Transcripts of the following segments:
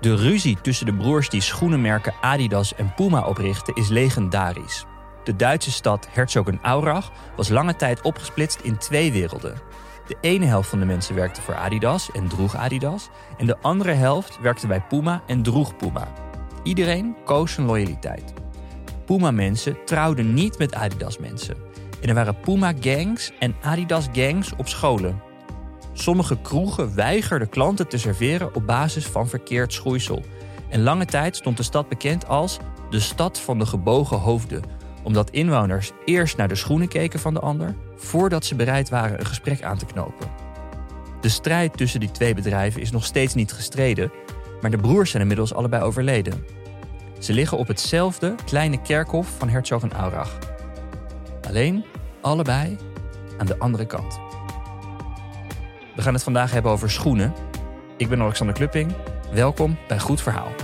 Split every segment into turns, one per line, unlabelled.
De ruzie tussen de broers die schoenenmerken Adidas en Puma oprichten is legendarisch. De Duitse stad Herzogenaurach was lange tijd opgesplitst in twee werelden. De ene helft van de mensen werkte voor Adidas en droeg Adidas, en de andere helft werkte bij Puma en droeg Puma. Iedereen koos zijn loyaliteit. Puma-mensen trouwden niet met Adidas-mensen. En er waren Puma-gangs en Adidas-gangs op scholen. Sommige kroegen weigerden klanten te serveren op basis van verkeerd schoeisel. En lange tijd stond de stad bekend als de stad van de gebogen hoofden, omdat inwoners eerst naar de schoenen keken van de ander voordat ze bereid waren een gesprek aan te knopen. De strijd tussen die twee bedrijven is nog steeds niet gestreden, maar de broers zijn inmiddels allebei overleden. Ze liggen op hetzelfde kleine kerkhof van Herzogenaurach. Alleen allebei aan de andere kant. We gaan het vandaag hebben over schoenen. Ik ben Alexander Klupping. Welkom bij Goed Verhaal.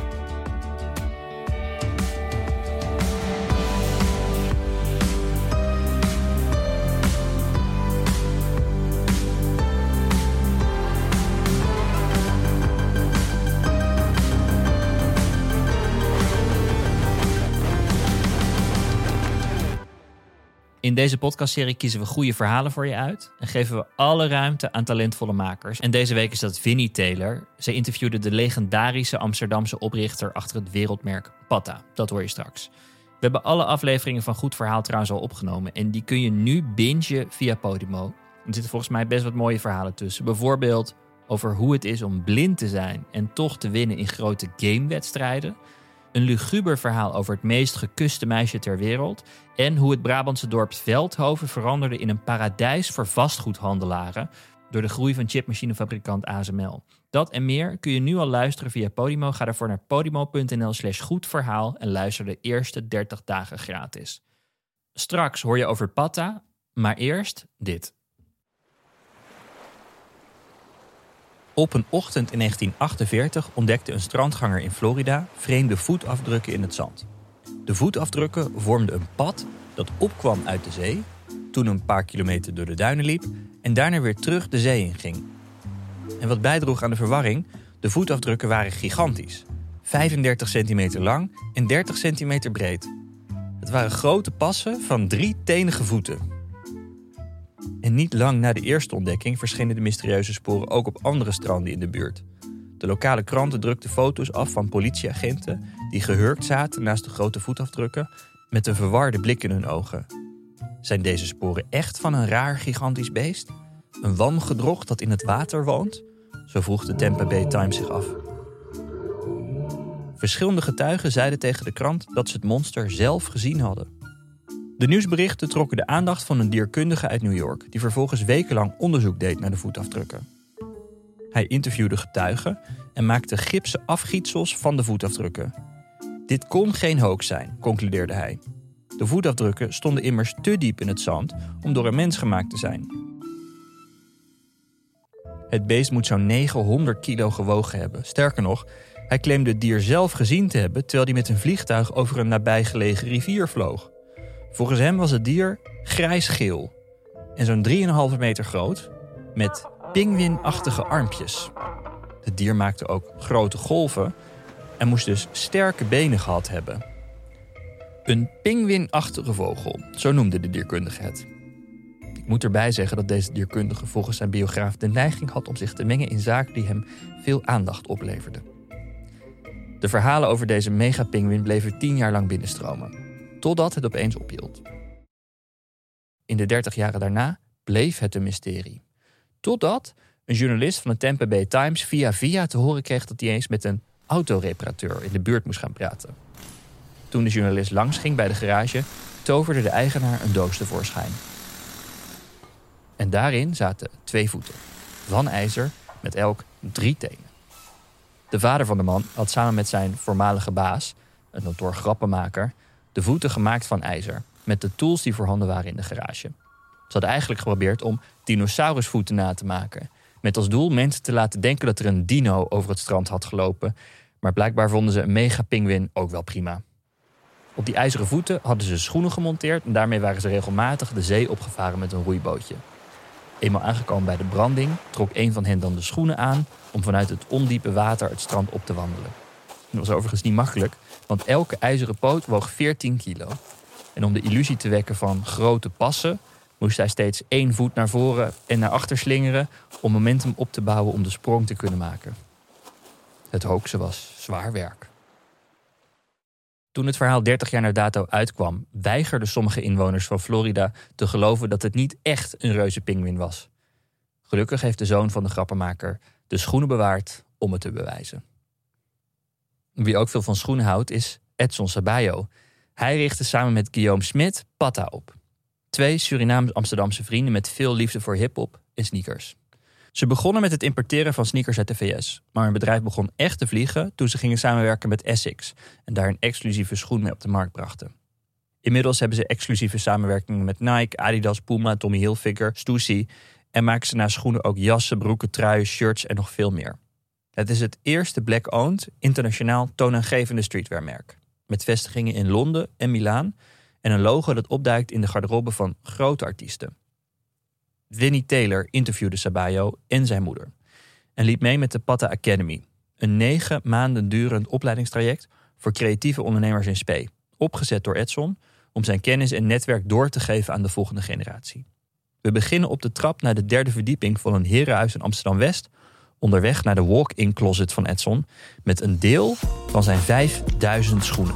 In deze podcastserie kiezen we goede verhalen voor je uit en geven we alle ruimte aan talentvolle makers. En deze week is dat Vinnie Taylor. Zij interviewde de legendarische Amsterdamse oprichter achter het wereldmerk Patta. Dat hoor je straks. We hebben alle afleveringen van Goed Verhaal trouwens al opgenomen en die kun je nu bingen via Podimo. Er zitten volgens mij best wat mooie verhalen tussen. Bijvoorbeeld over hoe het is om blind te zijn en toch te winnen in grote gamewedstrijden een luguber verhaal over het meest gekuste meisje ter wereld en hoe het Brabantse dorp Veldhoven veranderde in een paradijs voor vastgoedhandelaren door de groei van chipmachinefabrikant ASML. Dat en meer kun je nu al luisteren via Podimo. Ga daarvoor naar podimo.nl slash goedverhaal en luister de eerste 30 dagen gratis. Straks hoor je over Patta, maar eerst dit. Op een ochtend in 1948 ontdekte een strandganger in Florida vreemde voetafdrukken in het zand. De voetafdrukken vormden een pad dat opkwam uit de zee, toen een paar kilometer door de duinen liep en daarna weer terug de zee in ging. En wat bijdroeg aan de verwarring, de voetafdrukken waren gigantisch. 35 centimeter lang en 30 centimeter breed. Het waren grote passen van drie tenige voeten. En niet lang na de eerste ontdekking verschenen de mysterieuze sporen ook op andere stranden in de buurt. De lokale kranten drukten foto's af van politieagenten die gehurkt zaten naast de grote voetafdrukken met een verwarde blik in hun ogen. Zijn deze sporen echt van een raar gigantisch beest? Een wamgedrocht dat in het water woont? Zo vroeg de Tampa Bay Times zich af. Verschillende getuigen zeiden tegen de krant dat ze het monster zelf gezien hadden. De nieuwsberichten trokken de aandacht van een dierkundige uit New York, die vervolgens wekenlang onderzoek deed naar de voetafdrukken. Hij interviewde getuigen en maakte gipsen afgietsels van de voetafdrukken. Dit kon geen hoax zijn, concludeerde hij. De voetafdrukken stonden immers te diep in het zand om door een mens gemaakt te zijn. Het beest moet zo'n 900 kilo gewogen hebben. Sterker nog, hij claimde het dier zelf gezien te hebben terwijl hij met een vliegtuig over een nabijgelegen rivier vloog. Volgens hem was het dier grijsgeel en zo'n 3,5 meter groot met pinguïnachtige armpjes. Het dier maakte ook grote golven en moest dus sterke benen gehad hebben. Een pinguïnachtige vogel, zo noemde de dierkundige het. Ik moet erbij zeggen dat deze dierkundige volgens zijn biograaf de neiging had om zich te mengen in zaken die hem veel aandacht opleverden. De verhalen over deze megapinguïn bleven tien jaar lang binnenstromen totdat het opeens ophield. In de 30 jaren daarna bleef het een mysterie. Totdat een journalist van de Tampa Bay Times via via te horen kreeg dat hij eens met een autoreparateur in de buurt moest gaan praten. Toen de journalist langs ging bij de garage, toverde de eigenaar een doos tevoorschijn. En daarin zaten twee voeten, van ijzer met elk drie tenen. De vader van de man had samen met zijn voormalige baas, een notoor grappenmaker, de voeten gemaakt van ijzer, met de tools die voorhanden waren in de garage. Ze hadden eigenlijk geprobeerd om dinosaurusvoeten na te maken. Met als doel mensen te laten denken dat er een dino over het strand had gelopen. Maar blijkbaar vonden ze een mega pinguïn ook wel prima. Op die ijzeren voeten hadden ze schoenen gemonteerd en daarmee waren ze regelmatig de zee opgevaren met een roeibootje. Eenmaal aangekomen bij de branding trok een van hen dan de schoenen aan om vanuit het ondiepe water het strand op te wandelen. Dat was overigens niet makkelijk, want elke ijzeren poot woog 14 kilo. En om de illusie te wekken van grote passen, moest hij steeds één voet naar voren en naar achter slingeren om momentum op te bouwen om de sprong te kunnen maken. Het hoaxen was zwaar werk. Toen het verhaal 30 jaar na dato uitkwam, weigerden sommige inwoners van Florida te geloven dat het niet echt een reuze pinguïn was. Gelukkig heeft de zoon van de grappenmaker de schoenen bewaard om het te bewijzen. Wie ook veel van schoenen houdt is Edson Sabayo. Hij richtte samen met Guillaume Smit Patta op. Twee Surinaams-Amsterdamse vrienden met veel liefde voor hip-hop en sneakers. Ze begonnen met het importeren van sneakers uit de VS, maar hun bedrijf begon echt te vliegen toen ze gingen samenwerken met Essex en daar een exclusieve schoen mee op de markt brachten. Inmiddels hebben ze exclusieve samenwerkingen met Nike, Adidas, Puma, Tommy Hilfiger, Stussy en maken ze na schoenen ook jassen, broeken, truien, shirts en nog veel meer. Het is het eerste black-owned, internationaal toonaangevende streetwearmerk. Met vestigingen in Londen en Milaan en een logo dat opduikt in de garderobe van grote artiesten. Vinnie Taylor interviewde Sabayo en zijn moeder. En liep mee met de Patta Academy, een negen maanden durend opleidingstraject voor creatieve ondernemers in spe, opgezet door Edson om zijn kennis en netwerk door te geven aan de volgende generatie. We beginnen op de trap naar de derde verdieping van een herenhuis in Amsterdam West, onderweg naar de walk-in closet van Edson met een deel van zijn 5000 schoenen.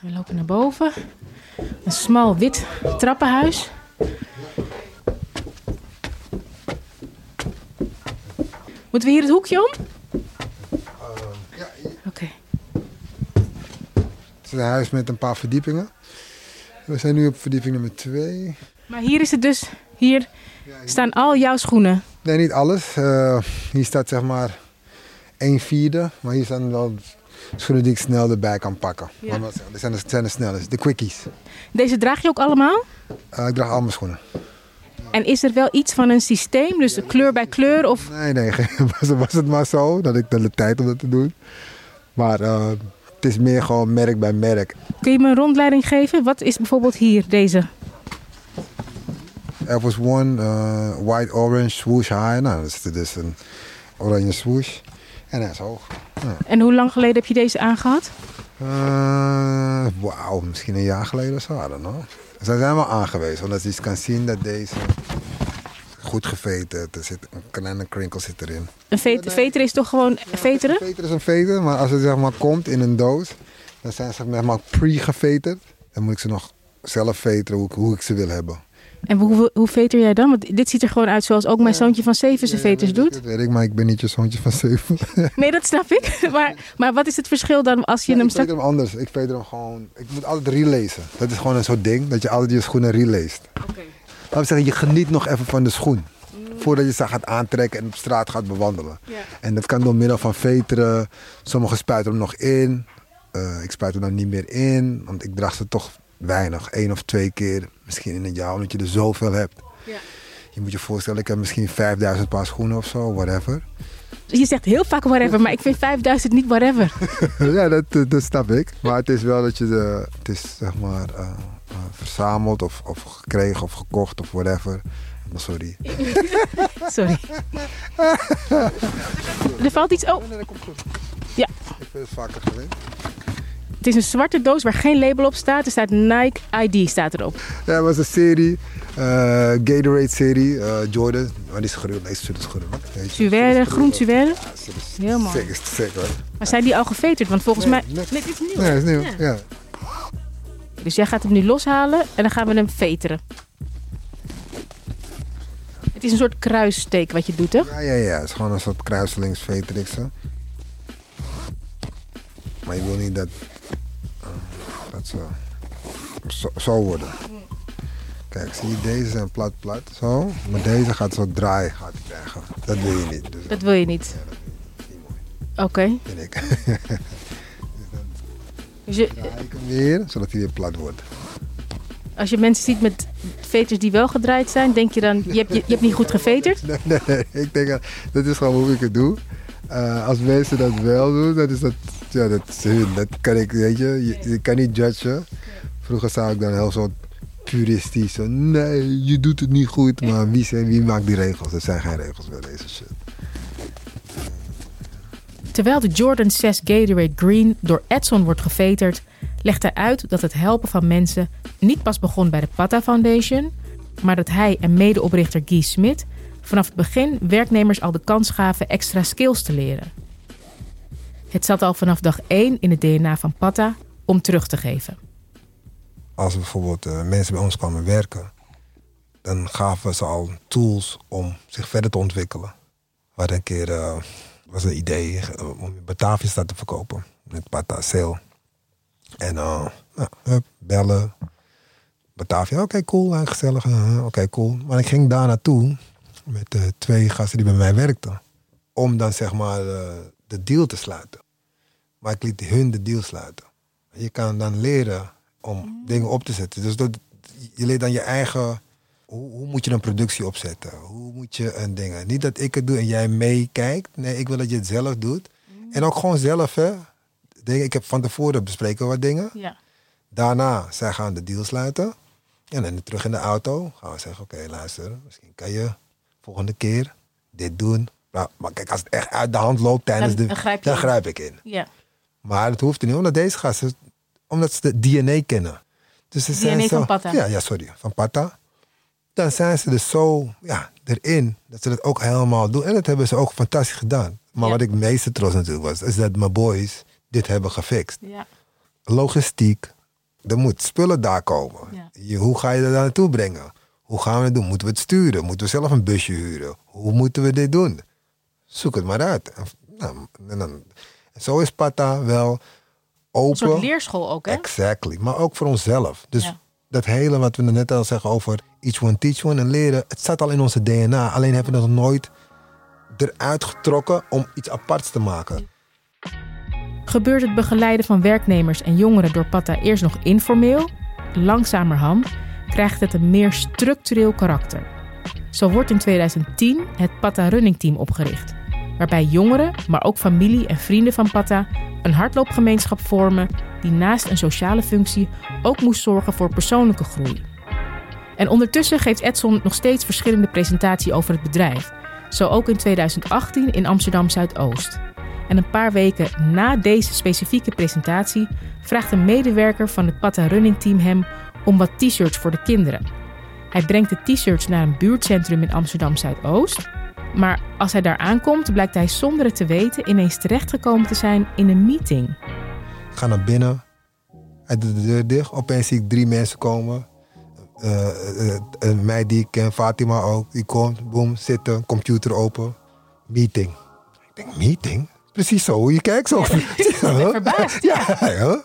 We lopen naar boven. Een smal wit trappenhuis. Moeten we hier het hoekje om?
ja,
Oké.
het is een huis met een paar verdiepingen. We zijn nu op verdieping nummer twee.
Maar hier is het dus. Hier staan al jouw schoenen.
Nee, niet alles. Eh, hier staat zeg maar een vierde. Maar hier staan wel schoenen die ik snel erbij kan pakken.
Ja.
Maar Dit zijn de, zijn de snelste, de quickies.
Deze draag je ook allemaal?
Eh, ik draag al mijn schoenen.
En is er wel iets van een systeem? Dus kleur bij kleur? Of...
Nee, nee, was, was het maar zo. Dat ik de tijd om dat te doen. Maar eh, het is meer gewoon merk bij merk.
Kun je me een rondleiding geven? Wat is bijvoorbeeld hier, deze?
Air Force One, eh, white orange swoosh high. Nou, dat is dus een oranje swoosh. En hij is hoog. Ja.
En hoe lang geleden heb je deze aangehad?
Eh, Wauw, misschien een jaar geleden of zo, I don't know. Ze zijn wel aangewezen, omdat je kan zien dat deze goed geveterd. Er zit een kleine krinkel zit erin.
Een vet veter is toch gewoon veteren?
Een veter is een veter, maar als het zeg maar komt in een doos, dan zijn ze zeg maar pre-geveterd. Dan moet ik ze nog zelf veteren hoe ik, hoe ik ze wil hebben.
En hoe, hoe veter jij dan? Want dit ziet er gewoon uit zoals ook mijn zoontje van zeven zijn veters doet.
Dat weet ik, maar ik ben niet je zoontje van zeven.
Nee, dat snap ik. Maar, maar wat is het verschil dan als je
Ja,
hem
ik veter hem anders. Ik veter hem gewoon. Ik moet altijd releasen. Dat is gewoon een soort ding dat je altijd je schoenen released. Laten we zeggen, je geniet nog even van de schoen. Voordat je ze gaat aantrekken en op straat gaat bewandelen.
Ja.
En dat kan door middel van veteren. Sommigen spuiten hem nog in. Eh, ik spuit hem dan niet meer in. Want ik draag ze toch weinig. één of twee keer. Misschien in een jaar. Omdat je er zoveel hebt.
Ja.
Je moet je voorstellen, ik heb misschien 5000 paar schoenen of zo. Whatever.
Je zegt heel vaak whatever, maar ik vind 5000 niet whatever.
ja, dat, dat, snap ik. Maar het is wel dat je de, het is zeg maar eh, eh, verzameld of, of gekregen of gekocht of whatever. Maar sorry.
Sorry. Er valt iets... Oh. Ja.
Ik vind het vaker gewend.
Het is een zwarte doos waar geen label op staat. Er staat Nike ID staat erop.
Ja, het was een serie, eh, Gatorade serie, eh, Jordan. Maar die is geruild, nee, is geruild. Nee,
Suède, groen suède.
Ja,
Heel mooi.
Sick hoor.
Maar zijn die al geveterd? Want volgens
Nee,
mij...
nee.
Dit is nieuw.
Nee, dat is nieuw.
Ja.
Ja.
Dus jij gaat hem nu loshalen en dan gaan we hem veteren. Het is een soort kruissteek wat je doet, toch?
Ja, ja, ja. Het is gewoon een soort kruiselingsveterikse. Maar je wil niet dat, dat zo, zo worden. Kijk, zie je, deze zijn plat plat, zo. Maar deze gaat zo draai gaat krijgen. Dat wil je niet. Dus
Dat wil je niet. Oké.
vind ik.
Dus je,
Draai ik hem weer, zodat hij weer plat wordt.
als je mensen ziet met veters die wel gedraaid zijn, denk je dan, je hebt, je, je hebt niet goed geveterd?
Nee, nee, nee. Ik denk, dat- dat is gewoon hoe ik het doe. Eh, als mensen dat wel doen, dat is dat, ja, dat is hun. Dat kan ik, weet je, je, je kan niet judgen Vroeger zou ik dan heel zo puristisch. Zo, nee, je doet het niet goed. Maar wie, zijn, wie maakt die regels? Er zijn geen regels bij deze shit.
Terwijl de Jordan 6 Gatorade Green door Edson wordt geveterd, legt hij uit dat het helpen van mensen niet pas begon bij de Pata Foundation, maar dat hij en medeoprichter Guy Smit vanaf het begin werknemers al de kans gaven extra skills te leren. Het zat al vanaf dag 1 in het DNA van Pata om terug te geven.
Als bijvoorbeeld eh, mensen bij ons kwamen werken, dan gaven we ze al tools om zich verder te ontwikkelen. Hadden een keer eh, was een idee eh, om Batavia's te verkopen met Pata Sale. En nou, bellen. Batavia, oké, cool, gezellig. oké, cool. Maar ik ging daar naartoe met eh, twee gasten die bij mij werkten. Om dan zeg maar eh, de deal te sluiten. Maar ik liet hun de deal sluiten. Je kan dan leren om dingen op te zetten. Dus dat, je leert dan je eigen... Hoe, hoe moet je een productie opzetten? Hoe moet je een ding... Niet dat ik het doe en jij meekijkt. Nee, ik wil dat je het zelf doet. En ook gewoon zelf, hè. Dingen, ik heb van tevoren bespreken wat dingen.
Ja.
Daarna, zij gaan de deal sluiten. En dan terug in de auto gaan we zeggen, oké, luister, misschien kan je volgende keer dit doen. Maar, maar kijk, als het echt uit de hand loopt tijdens
Dan-
de...
dan grijp
dan grijp ik in.
ja.
Maar het hoeft er niet, omdat deze gasten, omdat ze de DNA kennen. Dus ze zijn
DNA
zo,
van Pata.
Ja, ja, sorry, van Pata. Dan zijn ze dus zo ja, erin dat ze dat ook helemaal doen. En dat hebben ze ook fantastisch gedaan. Maar
Ja.
wat ik het meeste trots natuurlijk was, is dat mijn boys dit hebben gefixt.
ja.
Logistiek, er moet spullen daar komen.
Ja.
Je, hoe ga je dat naartoe brengen? Hoe gaan we het doen? Moeten we het sturen? Moeten we zelf een busje huren? Hoe moeten we dit doen? Zoek het maar uit. En, nou, en dan, en zo is Pata wel
Een
open.
soort leerschool ook, hè?
Exactly. Maar ook voor onszelf. Dus
Ja.
dat hele wat we net al zeggen over each one teach one en leren, het staat al in onze DNA. Alleen hebben we het nog nooit eruit getrokken om iets aparts te maken.
Gebeurt het begeleiden van werknemers en jongeren door Pata eerst nog informeel, langzamerhand krijgt het een meer structureel karakter. Zo wordt in 2010 het Pata Running Team opgericht, waarbij jongeren, maar ook familie en vrienden van Pata een hardloopgemeenschap vormen die naast een sociale functie ook moest zorgen voor persoonlijke groei. En ondertussen geeft Edson nog steeds verschillende presentaties over het bedrijf, zo ook in 2018 in Amsterdam Zuidoost. En een paar weken na deze specifieke presentatie vraagt een medewerker van het Pata Running Team hem om wat t-shirts voor de kinderen. Hij brengt de t-shirts naar een buurtcentrum in Amsterdam Zuidoost. Maar als hij daar aankomt, blijkt hij zonder het te weten ineens terechtgekomen te zijn in een meeting.
Ik ga naar binnen. Hij doet de deur dicht. Opeens zie ik drie mensen komen. Eh, eh, een meid die ik ken, Fatima ook. Die komt, boom, zitten, computer open. Meeting. Ik denk, meeting? Precies zo, je kijkt zo.
Verbaasd,
Ja, huh?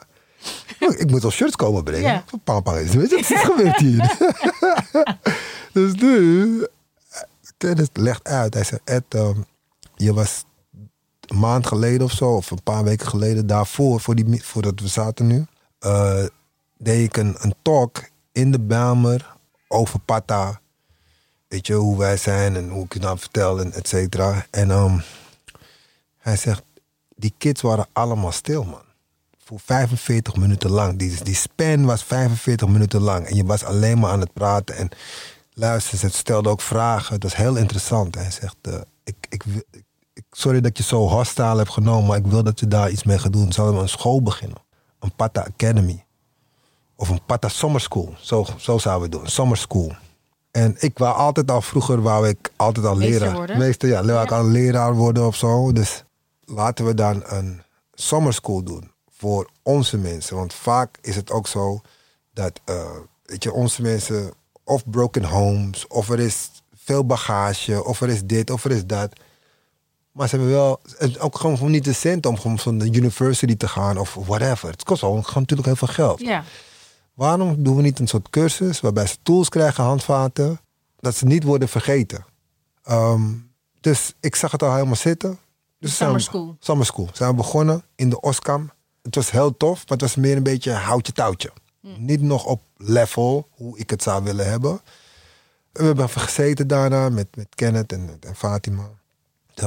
Oh, Ik moet al shirts komen brengen.
Ja.
Papa is weet je, wat is gebeurd hier? dus nu, Dennis legt uit. Hij zegt, Ed, ehm, je was een maand geleden of zo, of een paar weken geleden, daarvoor, voor die, voordat we zaten nu, eh, deed ik een, een talk in de Bijlmer over Pata. Weet je, hoe wij zijn en hoe ik het nou vertel en et cetera. En ehm, hij zegt, die kids waren allemaal stil, man. Voor 45 minuten lang. Die, die span was 45 minuten lang. En je was alleen maar aan het praten. En luister, ze stelde ook vragen. Dat is heel interessant. Hij zegt, eh, ik, ik, ik, ik- sorry dat ik je zo hostile heb genomen, maar ik wil dat je daar iets mee gaat doen. Zullen we een school beginnen? Een Pata Academy. Of een Pata Summer School. Zo, zo zouden we het doen. Summer School. En ik wou altijd al vroeger, wou ik altijd al
Meester
leraar.
worden?
Meester, ja, wou ik
Ja.
al leraar worden of zo. Dus laten we dan een summer school doen voor onze mensen. Want vaak is het ook zo dat, eh, weet je, onze mensen of broken homes, of er is veel bagage, of er is dit, of er is dat. Maar ze hebben wel ook gewoon niet de cent om gewoon van de university te gaan of whatever. Het kost gewoon natuurlijk heel veel geld.
Ja,
Waarom doen we niet een soort cursus waarbij ze tools krijgen, handvaten, dat ze niet worden vergeten? Ehm, dus ik zag het al helemaal zitten. Dus
Summer school.
Summer school. Zijn we begonnen in de Oskam. Het was heel tof, maar het was meer een beetje houtje touwtje. Niet nog op level hoe ik het zou willen hebben. We hebben even gezeten daarna met, met Kenneth en, en Fatima.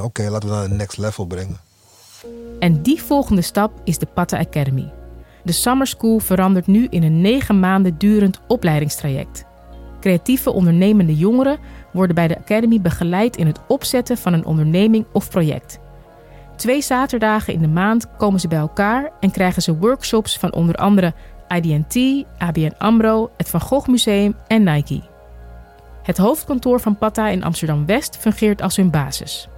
Oké, laten we naar een next level brengen.
En die volgende stap is de Pata Academy. De Summer School verandert nu in een negen maanden durend opleidingstraject. Creatieve ondernemende jongeren worden bij de Academy begeleid in het opzetten van een onderneming of project. Twee zaterdagen in de maand komen ze bij elkaar en krijgen ze workshops van onder andere IDT, ABN AMRO, het Van Gogh Museum en Nike. Het hoofdkantoor van Patta in Amsterdam-West fungeert als hun basis.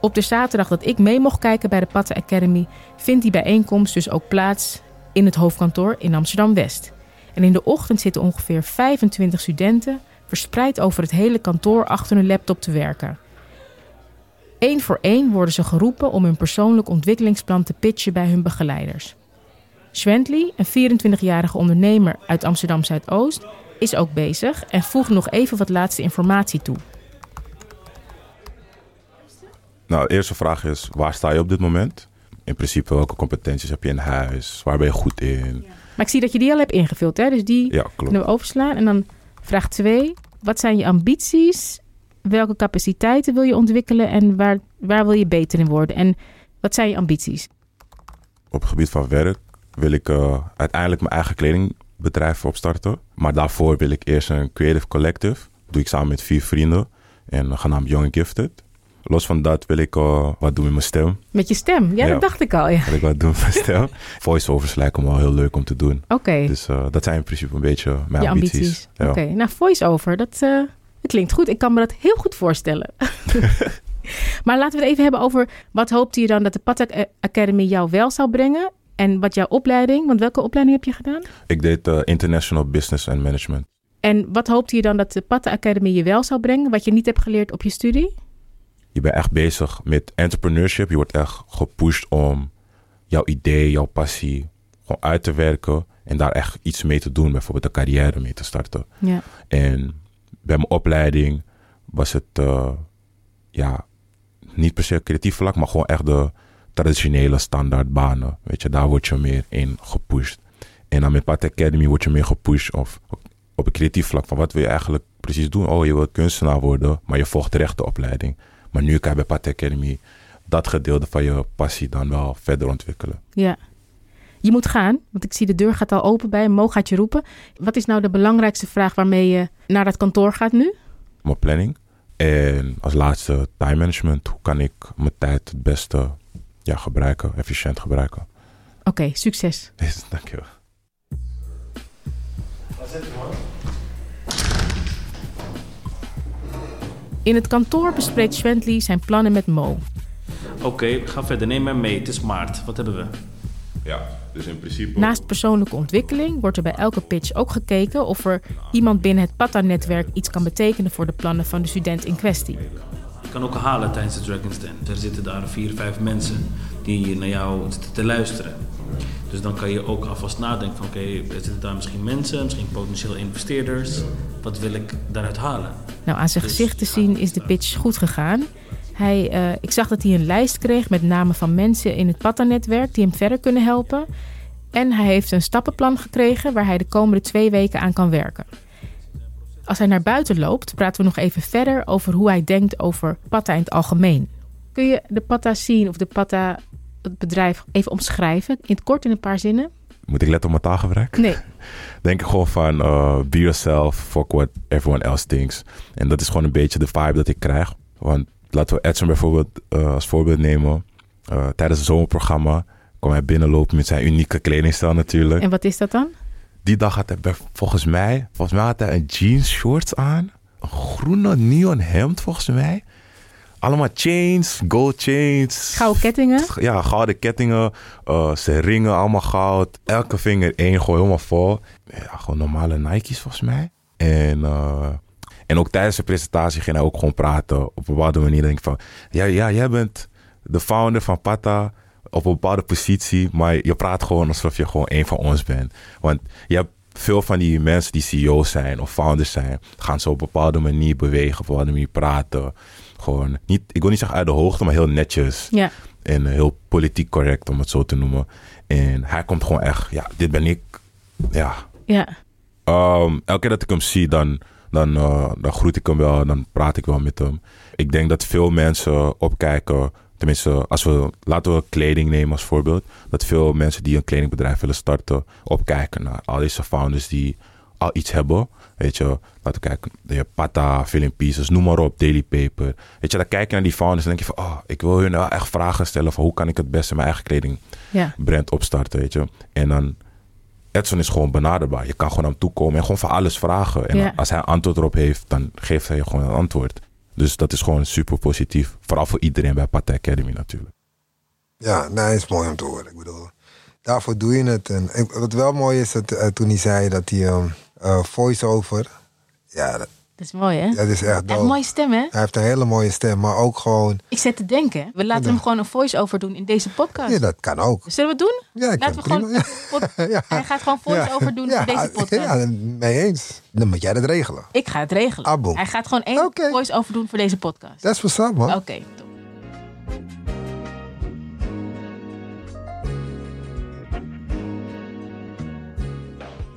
Op de zaterdag dat ik mee mocht kijken bij de Patta Academy vindt die bijeenkomst dus ook plaats in het hoofdkantoor in Amsterdam-West. En in de ochtend zitten ongeveer 25 studenten verspreid over het hele kantoor achter hun laptop te werken. Eén voor één worden ze geroepen om hun persoonlijk ontwikkelingsplan te pitchen bij hun begeleiders. Schwentley, een 24-jarige ondernemer uit Amsterdam Zuidoost, is ook bezig en voegt nog even wat laatste informatie toe.
Nou, de eerste vraag is: waar sta je op dit moment? In principe, welke competenties heb je in huis? Waar ben je goed in?
Maar ik zie dat je die al hebt ingevuld, hè? dus die
Ja, klopt.
kunnen we overslaan. En dan vraag 2. Wat zijn je ambities? Welke capaciteiten wil je ontwikkelen en waar, waar wil je beter in worden? En wat zijn je ambities?
Op het gebied van werk wil ik eh, uiteindelijk mijn eigen kledingbedrijf opstarten. Maar daarvoor wil ik eerst een creative collective. doe ik samen met vier vrienden. En uh, genaamd Young Gifted. Los van dat wil ik eh, wat doen met mijn stem.
Met je stem? Ja,
Ja.
dat dacht ik al. Ja.
Wil ik wat doen met mijn stem. Voice-overs lijken me wel heel leuk om te doen.
Oké,
Dus eh, dat zijn in principe een beetje mijn
je
ambities.
ambities.
Ja.
Oké, nou voice-over, dat, dat klinkt goed. Ik kan me dat heel goed voorstellen. maar laten we het even hebben over wat hoopte je dan dat de Patak Academy jou wel zou brengen? En wat jouw opleiding, want welke opleiding heb je gedaan?
Ik deed eh, International Business and Management.
En wat hoopte je dan dat de Patta Academy je wel zou brengen, wat je niet hebt geleerd op je studie?
je bent echt bezig met entrepreneurship. Je wordt echt gepusht om jouw idee, jouw passie gewoon uit te werken. En daar echt iets mee te doen. Bijvoorbeeld een carrière mee te starten.
Ja.
En bij mijn opleiding was het eh, ja, niet per se creatief vlak, maar gewoon echt de traditionele standaardbanen. Weet je, daar word je meer in gepusht. En dan met Pat Academy word je meer gepusht of op een creatief vlak van wat wil je eigenlijk precies doen. Oh, je wilt kunstenaar worden, maar je volgt de opleiding. Maar nu kan je bij Pat Academy dat gedeelte van je passie dan wel verder ontwikkelen.
ja. Je moet gaan, want ik zie de deur gaat al open bij Mo gaat je roepen. Wat is nou de belangrijkste vraag waarmee je naar dat kantoor gaat nu?
Mijn planning. En als laatste time management. Hoe kan ik mijn tijd het beste ja, gebruiken, efficiënt gebruiken?
Oké, succes.
Dankjewel.
In het kantoor bespreekt Schwentley zijn plannen met Mo.
Oké, we gaan verder. Neem mij mee. Het is maart. Wat hebben we?
Ja, dus in principe...
Naast persoonlijke ontwikkeling wordt er bij elke pitch ook gekeken of er iemand binnen het Patta-netwerk iets kan betekenen voor de plannen van de student in kwestie.
Je kan ook halen tijdens de Dragon's Den. Er zitten daar vier, vijf mensen die naar jou zitten te luisteren. Dus dan kan je ook alvast nadenken van... oké, er zitten daar misschien mensen, misschien potentiële investeerders. Wat wil ik daaruit halen?
Nou, aan zijn gezicht te zien is de pitch goed gegaan. Hij, eh, ik zag dat hij een lijst kreeg met namen van mensen in het Patta-netwerk die hem verder kunnen helpen. En hij heeft een stappenplan gekregen waar hij de komende twee weken aan kan werken. Als hij naar buiten loopt, praten we nog even verder over hoe hij denkt over Patta in het algemeen. Kun je de Patta zien of de Patta, het bedrijf, even omschrijven? In het kort, in een paar zinnen?
Moet ik letten op mijn taalgebruik?
Nee.
Denk ik gewoon van uh, be yourself, fuck what everyone else thinks. En dat is gewoon een beetje de vibe dat ik krijg. Want laten we Edson bijvoorbeeld uh, als voorbeeld nemen. Uh, tijdens het zomerprogramma kwam hij binnenlopen met zijn unieke kledingstijl natuurlijk.
En wat is dat dan?
Die dag had hij volgens mij, volgens mij had hij een jeans shorts aan. Een groene neon hemd volgens mij. Allemaal chains, gold chains.
Gouden kettingen?
Ja, gouden kettingen. eh, zijn ringen allemaal goud. Elke vinger één, gewoon helemaal vol. Ja, gewoon normale Nike's volgens mij. En, eh, en ook tijdens de presentatie ging hij ook gewoon praten. Op een bepaalde manier denk ik van... Ja, ja, jij bent de founder van Pata op een bepaalde positie. Maar je praat gewoon alsof je gewoon één van ons bent. Want je hebt veel van die mensen die CEO's zijn of founders zijn... gaan ze op een bepaalde manier bewegen, op een bepaalde manier praten. Gewoon niet, ik wil niet zeggen uit de hoogte, maar heel netjes.
Ja.
En heel politiek correct, om het zo te noemen. En hij komt gewoon echt, ja, dit ben ik. Ja.
Ja.
Ehm, elke keer dat ik hem zie, dan, dan, eh, dan groet ik hem wel. Dan praat ik wel met hem. Ik denk dat veel mensen opkijken tenminste, als we, laten we kleding nemen als voorbeeld. Dat veel mensen die een kledingbedrijf willen starten, opkijken naar al deze founders die al iets hebben. Weet je, laten we kijken. Hebt Pata, Filling Pieces, noem maar op, Daily Paper. Weet je, dan kijk je naar die founders en denk je van, oh, ik wil hun wel echt vragen stellen van hoe kan ik het beste mijn eigen kledingbrand
Ja.
opstarten, weet je. En dan, Edson is gewoon benaderbaar. Je kan gewoon naar hem toe komen en gewoon voor alles vragen. En
Ja.
als hij een antwoord erop heeft, dan geeft hij je gewoon een antwoord. Dus dat is gewoon super positief. Vooral voor iedereen bij Pata Academy natuurlijk.
Ja, nee, is mooi om te horen. Ik bedoel, daarvoor doe je het. En wat wel mooi is, dat, eh, toen hij zei dat hij ehm, eh, voice-over... Ja, Dat
is mooi, hè?
dat is echt
Hij heeft een mooie stem, hè?
Hij heeft een hele mooie stem, maar ook gewoon...
Ik zit te denken. We laten hem gewoon een voice-over doen in deze podcast.
Ja, dat kan ook.
Zullen we het doen?
Ja, ik
Laten we gewoon.
Ja.
Hij gaat gewoon voice-over doen voor deze podcast.
Ja, mee eens. Dan moet jij dat regelen.
Ik ga het regelen.
Ah.
Hij gaat gewoon één voice-over doen voor deze podcast.
Dat is what's up, man.
Oké, top.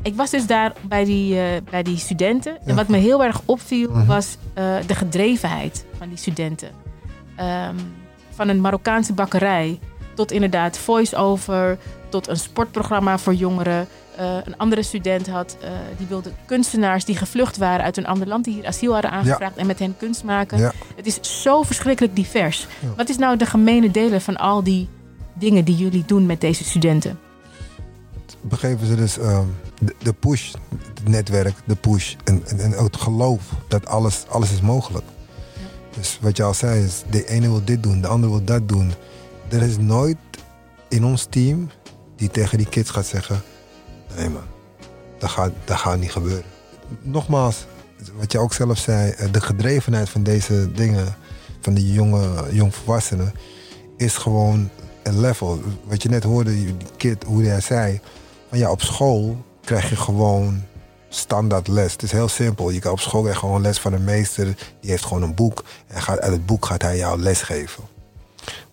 Ik was dus daar bij die, eh, bij die studenten. En wat me heel erg opviel
Mhm.
was eh, de gedrevenheid van die studenten. Ehm, van een Marokkaanse bakkerij tot inderdaad voice-over, tot een sportprogramma voor jongeren. Eh, een andere student had, die wilde kunstenaars die gevlucht waren uit een ander land, die hier asiel hadden aangevraagd en met hen kunst maken.
Ja.
Het is zo verschrikkelijk divers. Wat is nou de gemene delen van al die dingen die jullie doen met deze studenten?
Begeven ze dus ehm, de, de push, het netwerk, de push en, en, het geloof dat alles, alles is mogelijk. Dus wat je al zei is, de ene wil dit doen, de andere wil dat doen. Er is nooit in ons team die tegen die kids gaat zeggen, nee man, dat gaat, dat gaat niet gebeuren. Nogmaals, wat je ook zelf zei, eh, de gedrevenheid van deze dingen, van die jonge jongvolwassenen, is gewoon een level. Wat je net hoorde, die kid, hoe hij zei, van ja, op school krijg je gewoon standaard les. Het is heel simpel. Je kan op school krijg je gewoon les van een meester. Die heeft gewoon een boek. En gaat, uit het boek gaat hij jou les geven.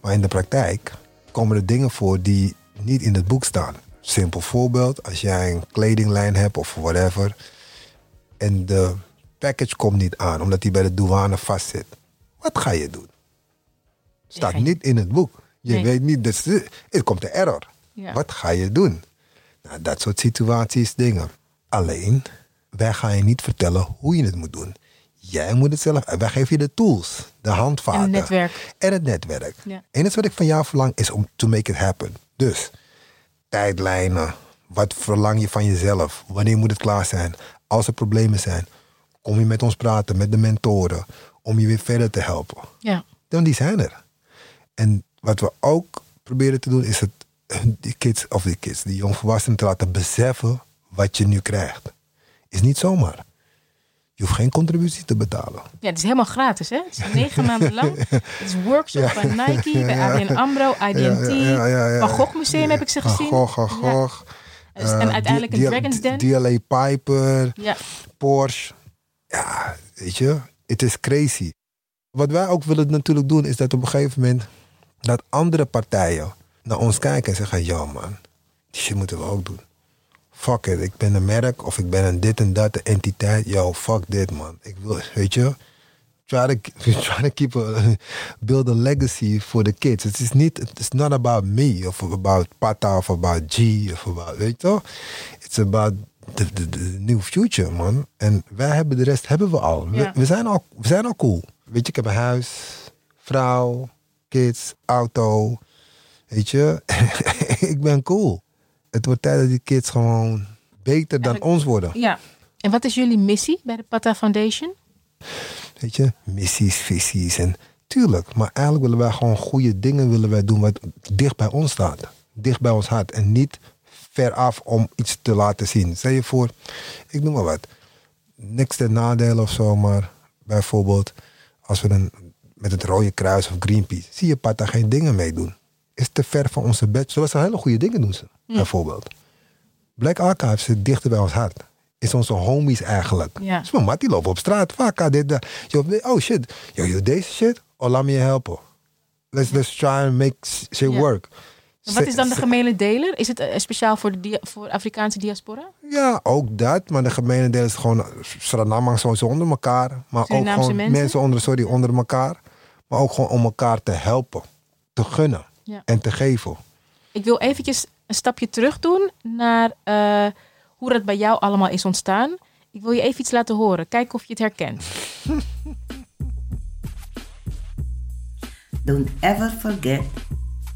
Maar in de praktijk komen er dingen voor die niet in het boek staan. Simpel voorbeeld. Als jij een kledinglijn hebt of whatever. En de package komt niet aan omdat die bij de douane vastzit. Wat ga je doen? Staat niet in het boek. Je
Nee.
weet niet, dus er komt een error.
Ja.
Wat ga je doen? Nou, dat soort situaties, dingen. Alleen, wij gaan je niet vertellen hoe je het moet doen. Jij moet het zelf. Wij geven je de tools, de handvaten.
En het netwerk.
En het netwerk.
Ja.
En het wat ik van jou verlang is om to make it happen. Dus, tijdlijnen. Wat verlang je van jezelf? Wanneer moet het klaar zijn? Als er problemen zijn, kom je met ons praten, met de mentoren. Om je weer verder te helpen
Ja.
dan die zijn er. En wat we ook proberen te doen, is het die kids, of die kids, die jongvolwassenen te laten beseffen wat je nu krijgt. Is niet zomaar. Je hoeft geen contributie te betalen.
ja, het is helemaal gratis, hè? Het is negen maanden lang. Het is workshop bij Nike, bij ABN AMRO, IDT.
Ja, ja, ja, ja.
Van Gogh Museum heb ik ze
Van
gezien.
Gogh, Van Gogh.
Dus- en
eh,
uiteindelijk een Dragon's Den.
DLA Piper,
Ja.
Porsche. Ja, weet je, het is crazy. Wat wij ook willen natuurlijk doen, is dat op een gegeven moment dat andere partijen naar ons kijken en zeggen: Ja, man, die shit moeten we ook doen. Fuck it, ik ben een merk of ik ben een dit en dat, een entiteit. Yo, fuck dit, man. Ik wil, weet je, try to, try to keep a, build a legacy for the kids. Het is niet, it's not about me of about Pata of about G of about, weet je toch? It's about the, the, the new future, man. En wij hebben de rest hebben we al. We, we, zijn al. we zijn al cool. Weet je, ik heb een huis, vrouw, kids, auto. Weet je, ik ben cool. Het wordt tijd dat die kids gewoon beter dan
Eigenlijk-
ons worden.
ja. En wat is jullie missie bij de Pata Foundation?
Weet je, missies, visies en tuurlijk. Maar eigenlijk willen wij gewoon goede dingen willen wij doen wat dicht bij ons staat. Dicht bij ons hart. En niet ver af om iets te laten zien. Stel je voor, ik noem maar wat. Niks ten nadele of zo, maar bijvoorbeeld als we een, met het Rode Kruis of Greenpeace, zie je Pata geen dingen meedoen. Is te ver van onze bed. Zoals ze hele goede dingen doen ze, bijvoorbeeld. Black Archives zit dichter bij ons hart. Is onze homies eigenlijk.
Ja.
Dus mijn die lopen op straat. Vaak dit, dat. Yo, oh shit. Yo, deze shit. Oh, laat me je helpen. Let's, let's try and make shit
Ja.
work.
En wat is dan de gemene deler? Is het eh, speciaal voor de dia- voor Afrikaanse diaspora?
Ja, ook dat. Maar de gemene deel is gewoon Surinamers sowieso onder elkaar. Maar ook gewoon
mensen?
mensen, onder, sorry, onder elkaar. Maar ook gewoon om elkaar te helpen. te gunnen
Ja.
en te geven.
Ik wil eventjes een stapje terug doen naar eh, hoe dat bij jou allemaal is ontstaan. Ik wil je even iets laten horen. Kijk of je het herkent.
Don't ever forget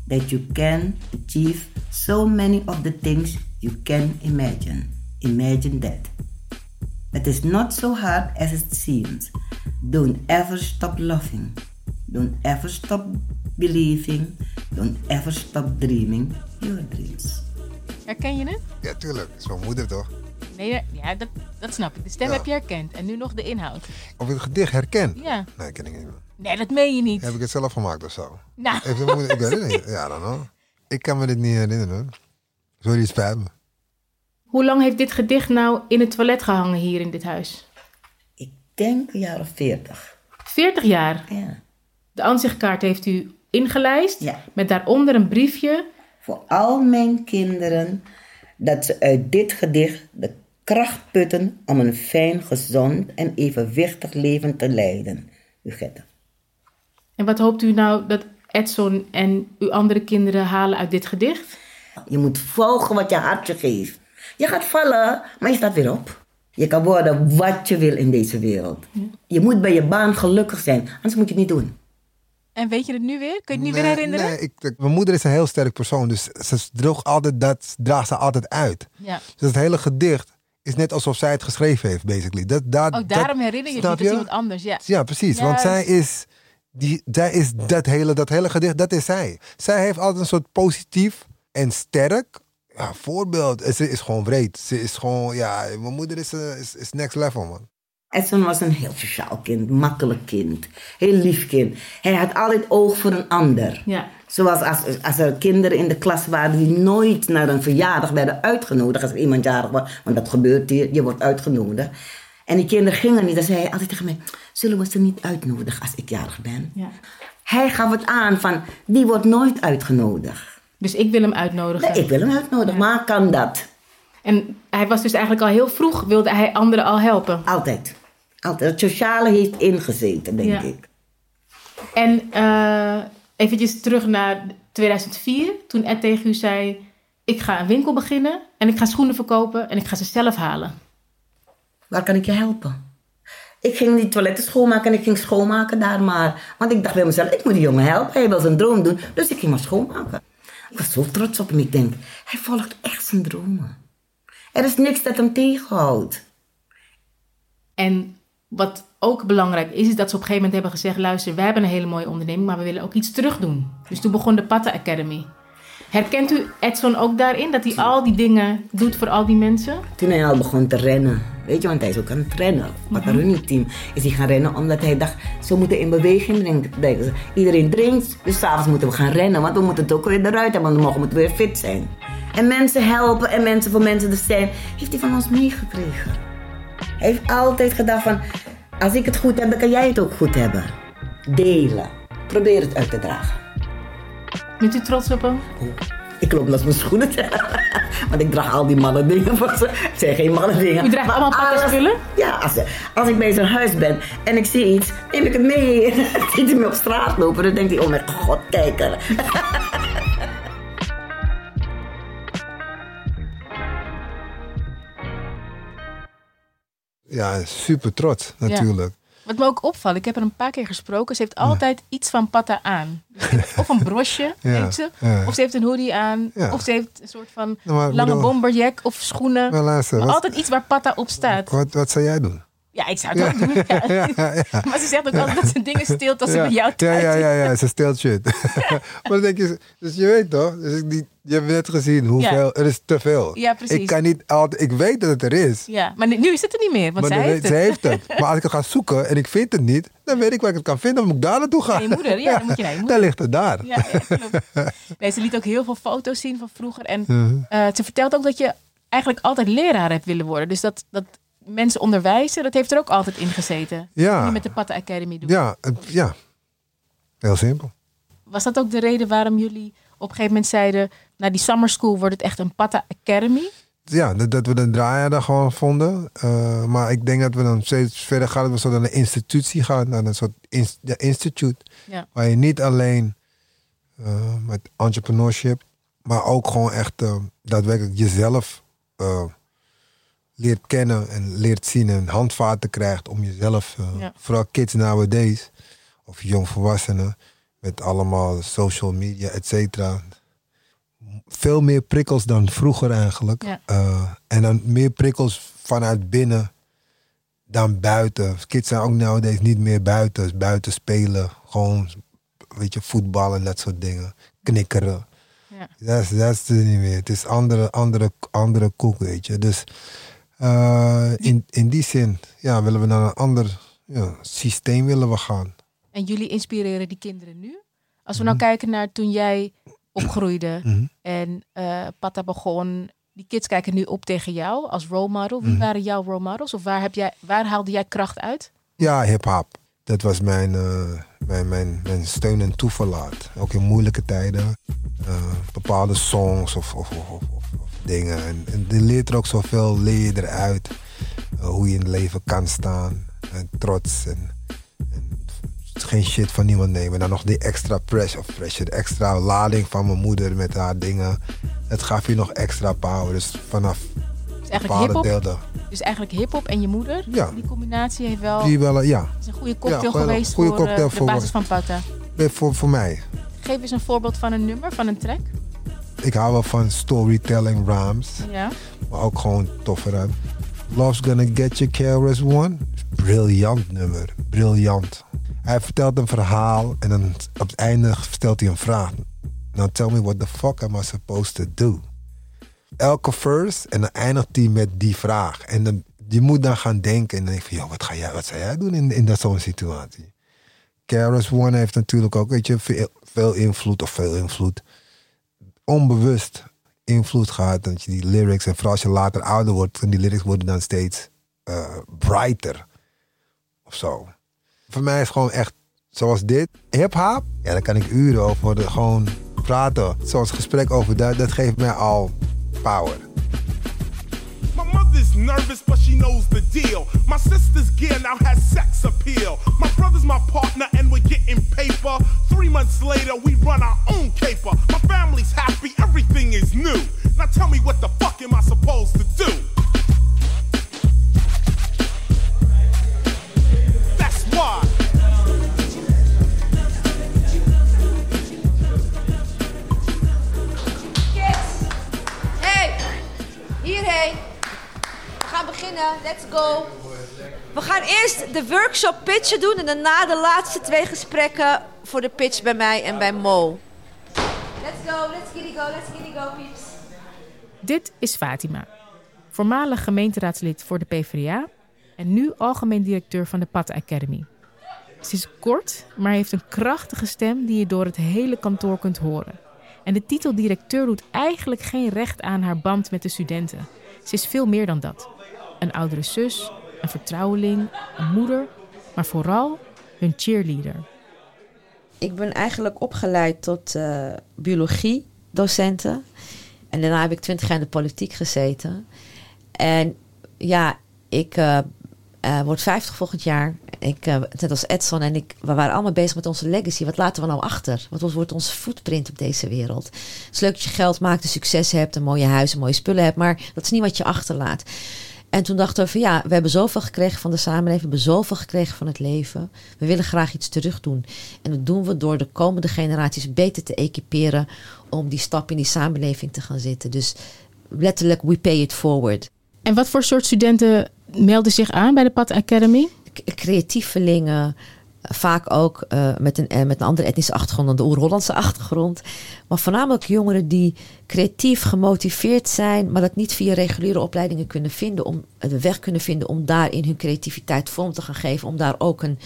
that you can achieve so many of the things you can imagine. Imagine that. It is not so hard as it seems. Don't ever stop loving. Don't ever stop believing. Don't ever stop dreaming your dreams.
Herken je het?
Ja, tuurlijk. Dat is mijn moeder toch?
Nee, ja, dat, dat snap ik. De stem
Ja.
heb je herkend. En nu nog de inhoud.
Of ik het gedicht herken.
Ja.
Nee, ken ik niet. meer.
Nee, dat meen je niet.
Heb ik het zelf gemaakt of zo?
Nou,
Heeft moeder, ik weet het niet. Ja, dan hoor. Ik kan me dit niet herinneren. hoor. Sorry, het spijt me.
hoe lang heeft dit gedicht nou in het toilet gehangen hier in dit huis?
Ik denk een jaar of veertig.
40 jaar.
Ja.
De aanzichtkaart heeft u ingelijst.
Ja.
Met daaronder een briefje.
voor al mijn kinderen dat ze uit dit gedicht de kracht putten om een fijn, gezond en evenwichtig leven te leiden. Ugette.
En wat hoopt u nou dat Edson en uw andere kinderen halen uit dit gedicht?
Je moet volgen wat je hart je geeft. Je gaat vallen, maar je staat weer op. Je kan worden wat je wil in deze wereld. Je moet bij je baan gelukkig zijn, anders moet je het niet doen.
En weet je het nu weer? Kun je het nu weer
Nee,
herinneren?
Nee, ik, ik- mijn moeder is een heel sterk persoon. Dus ze droog altijd dat, draagt ze altijd uit.
Ja.
Dus het hele gedicht is net alsof zij het geschreven heeft, basically. Dat, dat,
Ook daarom herinner je het niet iemand anders. Ja.
Ja, precies. Want zij is, die, zij is dat, hele, dat hele gedicht, dat is zij. Zij heeft altijd een soort positief en sterk ja, voorbeeld. Ze is gewoon breed. Ze is gewoon, ja, mijn moeder is, eh, is, is next level, man.
Edson was een heel sociaal kind, makkelijk kind, heel lief kind. Hij had altijd oog voor een ander.
Ja.
Zoals als, als er kinderen in de klas waren die nooit naar een verjaardag werden uitgenodigd. Als er iemand jarig was, want dat gebeurt hier, je wordt uitgenodigd. En die kinderen gingen niet. Dan zei hij altijd tegen mij, zullen we ze niet uitnodigen als ik jarig ben?
Ja.
Hij gaf het aan van, die wordt nooit uitgenodigd.
Dus ik wil hem uitnodigen.
Nee, ik wil hem uitnodigen, maar kan dat?
En hij was dus eigenlijk al heel vroeg, wilde hij anderen al helpen.
Altijd. Altijd. Het sociale heeft ingezeten, denk
Ja.
ik.
En eh eventjes terug naar 2004, toen Ed tegen u zei... ik ga een winkel beginnen en ik ga schoenen verkopen en ik ga ze zelf halen.
Waar kan ik je helpen? Ik ging die toiletten schoonmaken en ik ging schoonmaken daar maar. Want ik dacht bij mezelf, ik moet die jongen helpen. Hij wil zijn droom doen. Dus ik ging maar schoonmaken. Ik was zo trots op hem. Ik denk, hij volgt echt zijn dromen. Er is niks dat hem tegenhoudt.
En wat ook belangrijk is, is dat ze op een gegeven moment hebben gezegd... luister, wij hebben een hele mooie onderneming, maar we willen ook iets terug doen. Dus toen begon de Patta Academy. Herkent u Edson ook daarin, dat hij al die dingen doet voor al die mensen?
Toen hij al begon te rennen. Weet je, want hij is ook aan het rennen. Wat een running team. Is hij gaan rennen omdat hij dacht, ze moeten in beweging denken ze. Iedereen drinkt, dus s'avonds moeten we gaan rennen. Want we moeten het ook weer eruit hebben, want morgen moeten we weer fit zijn. En mensen helpen en mensen voor mensen er zijn, heeft hij van ons meegekregen. Heeft altijd gedacht van, als ik het goed heb, dan kan jij het ook goed hebben. Delen. Probeer het uit te dragen.
Bent u trots op hem?
Ik loop naar mijn schoenen. Want ik draag al die mannen dingen voor ze. Het zijn geen mannen dingen.
U draagt
Maar
allemaal
alles-
pakkenspullen?
Ja, als, als ik bij zijn huis ben en ik zie iets, neem ik het mee. Ziet hij me op straat lopen, dan denkt hij, oh mijn god, kijk er.
Ja, super trots, natuurlijk.
Wat me ook opvalt, ik heb er een paar keer gesproken. Ze heeft altijd iets van patta aan. Dus of een brosje,
Ja,
heeft ze.
ja.
Of ze heeft een hoodie aan. Of ze heeft een soort van
Nou, maar
lange
bedoel-
bomberjack of schoenen.
Maar luister,
maar
wat,
altijd iets waar patta op staat.
wat, wat zou jij doen?
Ja, ik zou het ook doen. Maar ze zegt ook altijd dat ze dingen steelt als ze bij jou thuis
ja, ja, ja, ze steelt shit. maar dan denk je, dus je weet toch, dus die, je hebt net gezien hoeveel, er is te veel.
Ja, precies.
Ik kan niet altijd, ik weet dat het er is.
Ja, maar nu is het er niet meer, want zij heeft
weet-
het.
ze heeft het. Maar als ik het ga zoeken en ik vind het niet, dan weet ik waar ik het kan vinden. Dan moet ik daar naartoe gaan.
Naar je moeder, ja, dan moet je naar je moeder.
Dan ligt het daar.
Ja, ja, klopt. Nee, ze liet ook heel veel foto's zien van vroeger. En eh, ze vertelt ook dat je eigenlijk altijd leraar hebt willen worden. Dus dat, dat mensen onderwijzen, dat heeft er ook altijd in gezeten.
Ja.
Je met de Patta Academy doet.
Ja, ja. Heel simpel.
Was dat ook de reden waarom jullie op een gegeven moment zeiden... na die summer school wordt het echt een Patta Academy?
Ja, dat, dat we de draaier daar gewoon vonden. Eh, maar ik denk dat we dan steeds verder gaan. Dat we zo naar een institutie gaan. Naar een soort ins- ja, instituut.
Ja.
Waar je niet alleen eh, met entrepreneurship. Maar ook gewoon echt eh, daadwerkelijk jezelf leert kennen en leert zien en handvaten krijgt om jezelf,
Ja.
vooral kids nowadays, of jongvolwassenen, met allemaal social media, et cetera. Veel meer prikkels dan vroeger eigenlijk.
Ja.
Eh, en dan meer prikkels vanuit binnen dan buiten. Kids zijn ook nowadays niet meer buiten. Buiten spelen. Gewoon, weet je, voetbal en dat soort dingen. Knikkeren.
Ja.
Dat is, dat is het niet meer. Het is andere, andere, andere koek, weet je. Dus eh, in, in die zin ja, willen we naar een ander ja, systeem willen we gaan.
En jullie inspireren die kinderen nu? Als we nou kijken naar toen jij opgroeide
Mhm.
en Pata begon, die kids kijken nu op tegen jou als role model. Wie
Mhm.
waren jouw role models? Of waar, heb jij, waar haalde jij kracht uit?
Ja, hip-hop. Dat was mijn, eh, mijn, mijn, mijn steun en toeverlaat. Ook in moeilijke tijden. Eh, bepaalde songs of, of, of, of, of- of dingen. En, en je leert er ook zoveel leer je eruit. Hoe je in het leven kan staan. En trots. En geen shit van niemand nemen. En dan nog die extra pressure, of pressure, de extra lading van mijn moeder met haar dingen. Het gaf je nog extra power. Dus vanaf
Dus eigenlijk
bepaalde.
Dus eigenlijk hip-hop en je moeder.
Ja.
Die combinatie heeft wel.
Die wel, ja,
is een goede cocktail geweest
goede
voor eh,
cocktail
de
voor-
basis van Pata.
eh, voor, voor mij.
Geef eens een voorbeeld van een nummer, van een track.
Ik hou wel van storytelling rhymes.
Ja.
Maar ook gewoon toffer aan. Love's Gonna Get You KRS One. Briljant nummer. Briljant. Hij vertelt een verhaal en dan op het einde stelt hij een vraag. Now tell me what the fuck am I supposed to do? Elke verse en dan eindigt hij met die vraag. En dan, je moet dan gaan denken en dan denk je van, joh, wat, ga jij, wat zou jij doen in, in dat zo'n situatie? KRS One heeft natuurlijk ook, weet je, veel, veel invloed of veel invloed. Onbewust invloed gehad. Dat je die lyrics, en vooral als je later ouder wordt, en die lyrics worden dan steeds eh, brighter. Of zo. Voor mij is gewoon echt zoals dit. Hip-hop, ja, daar kan ik uren over gewoon praten. Zoals gesprek over dat, dat geeft mij al power.
My mother's nervous, but she knows the deal. My sister's gear now has sex appeal. My brother's my partner, and we're getting paper. Three months later, we run our own caper. My family's
workshop pitchen doen en daarna de laatste twee gesprekken voor de pitch bij mij en bij Mo. Let's go, let's giddy go, let's giddy go, peeps.
Dit is Fatima, voormalig gemeenteraadslid voor de PvdA en nu algemeen directeur van de Pat Academy. Ze is kort, maar heeft een krachtige stem die je door het hele kantoor kunt horen. En de titel directeur doet eigenlijk geen recht aan haar band met de studenten. Ze is veel meer dan dat. Een oudere zus, een vertrouweling, een moeder, maar vooral hun cheerleader.
Ik ben eigenlijk opgeleid tot eh biologie-docenten. En daarna heb ik twintig jaar in de politiek gezeten. En ja, ik eh, eh, word 50 volgend jaar. Ik, eh, net als Edson en ik, we waren allemaal bezig met onze legacy. Wat laten we nou achter? Wat wordt onze footprint op deze wereld? Het is leuk dat je geld maakt, een succes hebt, een mooie huis, een mooie spullen hebt. Maar dat is niet wat je achterlaat. En toen dachten we van ja, we hebben zoveel gekregen van de samenleving, we hebben zoveel gekregen van het leven. We willen graag iets terug doen. En dat doen we door de komende generaties beter te equiperen om die stap in die samenleving te gaan zitten. Dus letterlijk, we pay it forward.
En wat voor soort studenten melden zich aan bij de Pat Academy?
Creatievelingen, vaak ook eh, met, een, eh, met een andere etnische achtergrond dan de oer-Hollandse achtergrond. Maar voornamelijk jongeren die creatief gemotiveerd zijn, maar dat niet via reguliere opleidingen kunnen vinden, om eh, de weg kunnen vinden om daar in hun creativiteit vorm te gaan geven, om daar ook een,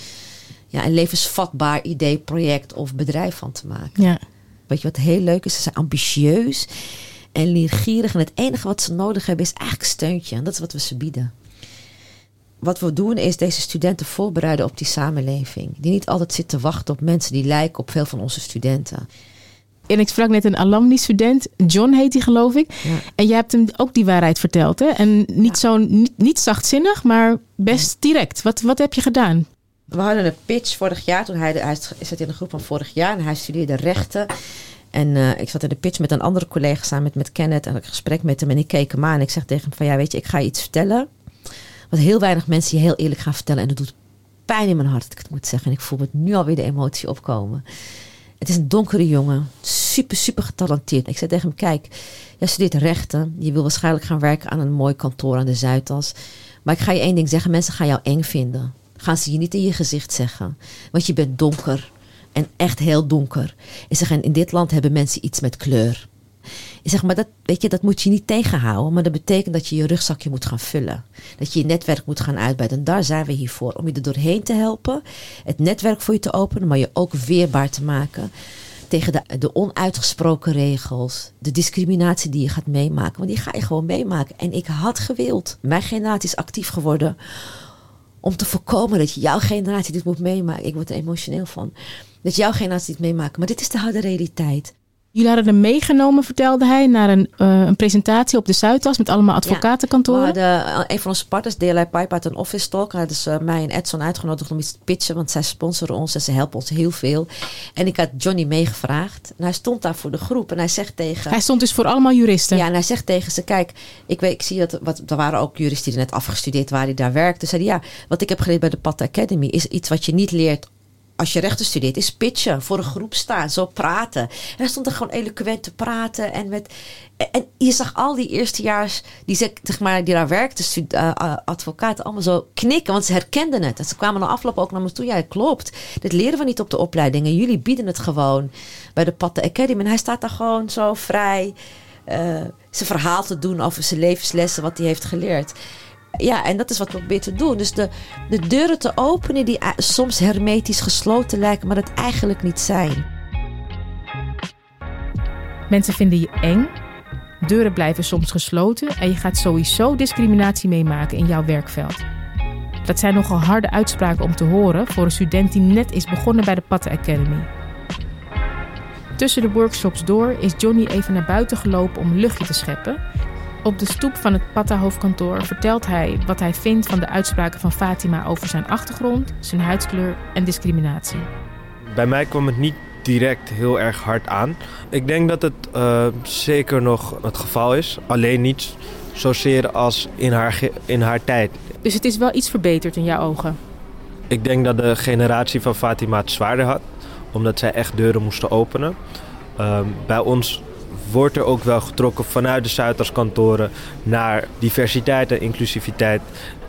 ja, een levensvatbaar idee, project of bedrijf van te maken.
Ja.
Weet je wat heel leuk is? Ze zijn ambitieus en leergierig. En het enige wat ze nodig hebben is eigenlijk steuntje. En dat is wat we ze bieden. Wat we doen is deze studenten voorbereiden op die samenleving. Die niet altijd zit te wachten op mensen die lijken op veel van onze studenten.
En ik sprak net een alumni-student, John heet hij geloof ik.
Ja.
En jij hebt hem ook die waarheid verteld. Hè? En niet, zo, niet, niet zachtzinnig, maar best direct. Wat, wat heb je gedaan?
we hadden een pitch vorig jaar. Toen hij, hij zat in de groep van vorig jaar en hij studeerde rechten. En eh, ik zat in de pitch met een andere collega samen met, met Kenneth. En ik gesprek met hem en ik keek hem aan. En ik zeg tegen hem van ja, weet je, ik ga je iets vertellen. Wat heel weinig mensen je heel eerlijk gaan vertellen. En dat doet pijn in mijn hart ik het moet zeggen. En ik voel me nu alweer de emotie opkomen. Het is een donkere jongen. Super, super getalenteerd. Ik zei tegen hem, kijk, jij studeert rechten. Je wil waarschijnlijk gaan werken aan een mooi kantoor aan de Zuidas. Maar ik ga je één ding zeggen. Mensen gaan jou eng vinden. Gaan ze je niet in je gezicht zeggen. Want je bent donker. En echt heel donker. En in dit land hebben mensen iets met kleur. Zeg, maar dat, weet je, dat moet je niet tegenhouden. Maar dat betekent dat je je rugzakje moet gaan vullen. Dat je je netwerk moet gaan uitbreiden. En daar zijn we hier voor. Om je er doorheen te helpen. Het netwerk voor je te openen. Maar je ook weerbaar te maken. Tegen de, de onuitgesproken regels. De discriminatie die je gaat meemaken. Want die ga je gewoon meemaken. En ik had gewild. Mijn generatie is actief geworden. Om te voorkomen dat jouw generatie dit moet meemaken. Ik word er emotioneel van. Dat jouw generatie dit meemaakt. Maar dit is de harde realiteit.
Jullie hadden hem meegenomen, vertelde hij, naar een, uh, een presentatie op de Zuidas met allemaal advocatenkantoren.
Ja, we hadden, uh, een van onze partners, DLI Pipe, uit een office talk. Hadden ze mij en Edson uitgenodigd om iets te pitchen, want zij sponsoren ons en ze helpen ons heel veel. En ik had Johnny meegevraagd. En hij stond daar voor de groep en hij zegt tegen...
Hij stond dus voor allemaal juristen?
Ja, en hij zegt tegen ze, kijk, ik, weet, ik zie dat, wat, er waren ook juristen die er net afgestudeerd waren, die daar werkten. Zeiden, ja, wat ik heb geleerd bij de Pat Academy is iets wat je niet leert als je rechten studeert, is pitchen, voor een groep staan, zo praten. En hij stond er gewoon eloquent te praten. En, met, en je zag al die eerstejaars, die, zeg maar, die daar werkten, uh, advocaten, allemaal zo knikken, want ze herkenden het. En ze kwamen na afloop ook naar me toe. Ja, klopt. Dit leren we niet op de opleidingen. Jullie bieden het gewoon bij de Patte Academy. En hij staat daar gewoon zo vrij uh, zijn verhaal te doen over zijn levenslessen, wat hij heeft geleerd. Ja, en dat is wat we proberen te doen. Dus de, de deuren te openen die soms hermetisch gesloten lijken, maar het eigenlijk niet zijn.
Mensen vinden je eng. Deuren blijven soms gesloten en je gaat sowieso discriminatie meemaken in jouw werkveld. Dat zijn nogal harde uitspraken om te horen voor een student die net is begonnen bij de Patte Academy. Tussen de workshops door is Johnny even naar buiten gelopen om luchtje te scheppen op de stoep van het Patta-hoofdkantoor vertelt hij wat hij vindt van de uitspraken van Fatima over zijn achtergrond, zijn huidskleur en discriminatie.
Bij mij kwam het niet direct heel erg hard aan. Ik denk dat het uh, zeker nog het geval is, alleen niet zozeer als in haar, in haar tijd.
Dus het is wel iets verbeterd in jouw ogen?
Ik denk dat de generatie van Fatima het zwaarder had, omdat zij echt deuren moesten openen. Uh, bij ons wordt er ook wel getrokken vanuit de Zuidas-kantoren naar diversiteit en inclusiviteit.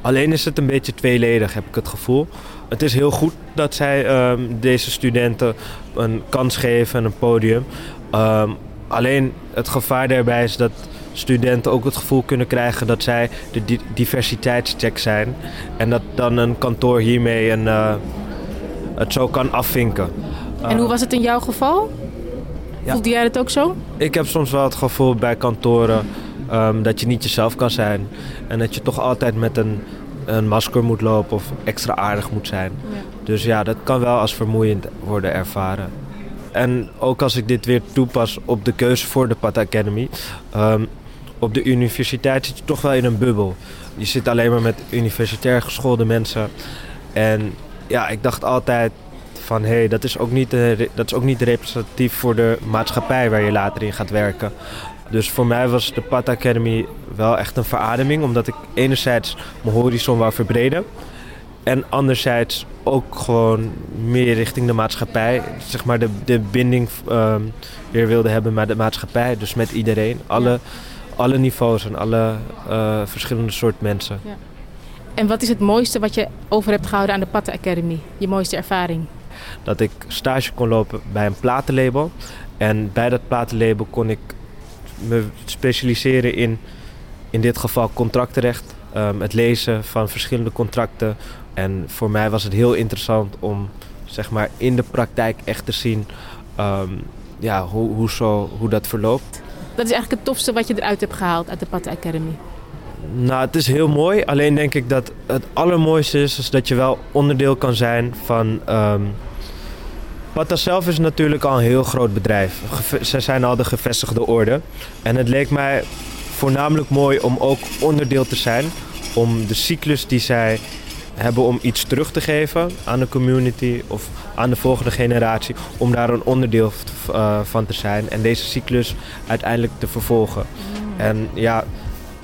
Alleen is het een beetje tweeledig, heb ik het gevoel. Het is heel goed dat zij um, deze studenten een kans geven en een podium. Um, alleen het gevaar daarbij is dat studenten ook het gevoel kunnen krijgen dat zij de di diversiteitscheck zijn. En dat dan een kantoor hiermee een, uh, het zo kan afvinken.
En hoe was het in jouw geval? Ja. Voelde jij het ook zo?
Ik heb soms wel het gevoel bij kantoren um, dat je niet jezelf kan zijn. En dat je toch altijd met een, een masker moet lopen of extra aardig moet zijn. Ja. Dus ja, dat kan wel als vermoeiend worden ervaren. En ook als ik dit weer toepas op de keuze voor de Pat Academy. Um, op de universiteit zit je toch wel in een bubbel. Je zit alleen maar met universitair geschoolde mensen. En ja, ik dacht altijd, van hé, hey, dat, is ook niet, uh, dat is ook niet representatief voor de maatschappij waar je later in gaat werken. Dus voor mij was de Pat Academy wel echt een verademing, omdat ik enerzijds mijn horizon wou verbreden. En anderzijds ook gewoon meer richting de maatschappij. Zeg maar de, de binding uh, weer wilde hebben met de maatschappij. Dus met iedereen. Alle, ja. alle niveaus en alle uh, verschillende soort mensen. Ja.
En wat is het mooiste wat je over hebt gehouden aan de Patta Academy? Je mooiste ervaring?
Dat ik stage kon lopen bij een platenlabel. En bij dat platenlabel kon ik me specialiseren in, in dit geval contractenrecht. Um, het lezen van verschillende contracten. En voor mij was het heel interessant om zeg maar, in de praktijk echt te zien um, ja, hoe, hoe, zo, hoe dat verloopt.
Dat is eigenlijk het tofste wat je eruit hebt gehaald uit de Pat Academy.
Nou, het is heel mooi. Alleen denk ik dat het allermooiste is, is dat je wel onderdeel kan zijn van. Um, Pata zelf is natuurlijk al een heel groot bedrijf. Ze zijn al de gevestigde orde. En het leek mij voornamelijk mooi om ook onderdeel te zijn. Om de cyclus die zij hebben om iets terug te geven aan de community of aan de volgende generatie, om daar een onderdeel eh, van te zijn en deze cyclus uiteindelijk te vervolgen. En ja,